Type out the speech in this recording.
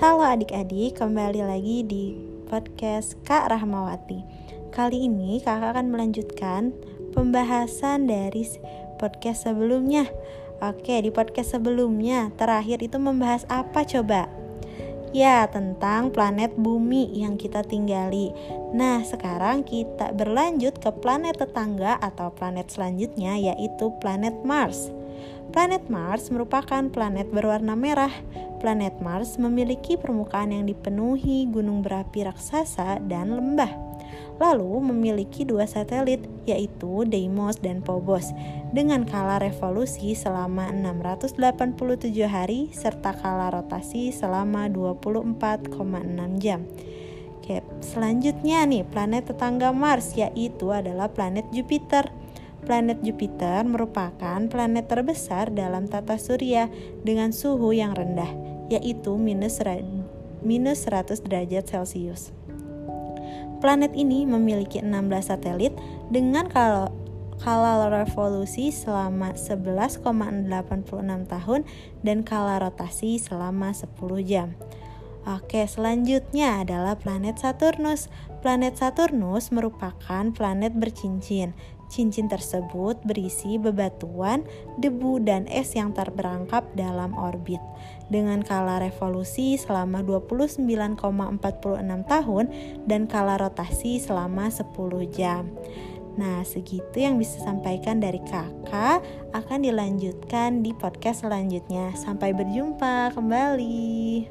Halo adik-adik, kembali lagi di podcast Kak Rahmawati. Kali ini kakak akan melanjutkan pembahasan dari podcast sebelumnya. Oke, di podcast sebelumnya terakhir itu membahas apa coba? Ya, tentang planet bumi yang kita tinggali. Nah, sekarang kita berlanjut ke planet tetangga atau planet selanjutnya yaitu planet Mars. Planet Mars merupakan planet berwarna merah. Planet Mars memiliki permukaan yang dipenuhi gunung berapi raksasa dan lembah. Lalu memiliki dua satelit yaitu Deimos dan Phobos dengan kala revolusi selama 687 hari serta kala rotasi selama 24,6 jam. Oke, selanjutnya nih planet tetangga Mars yaitu adalah planet Jupiter. Planet Jupiter merupakan planet terbesar dalam tata surya dengan suhu yang rendah, yaitu minus, minus 100 derajat Celcius. Planet ini memiliki 16 satelit dengan kalau kala revolusi selama 11,86 tahun dan kala rotasi selama 10 jam. Oke, selanjutnya adalah planet Saturnus. Planet Saturnus merupakan planet bercincin Cincin tersebut berisi bebatuan, debu, dan es yang terperangkap dalam orbit. Dengan kala revolusi selama 29,46 tahun dan kala rotasi selama 10 jam. Nah, segitu yang bisa sampaikan dari kakak akan dilanjutkan di podcast selanjutnya. Sampai berjumpa kembali.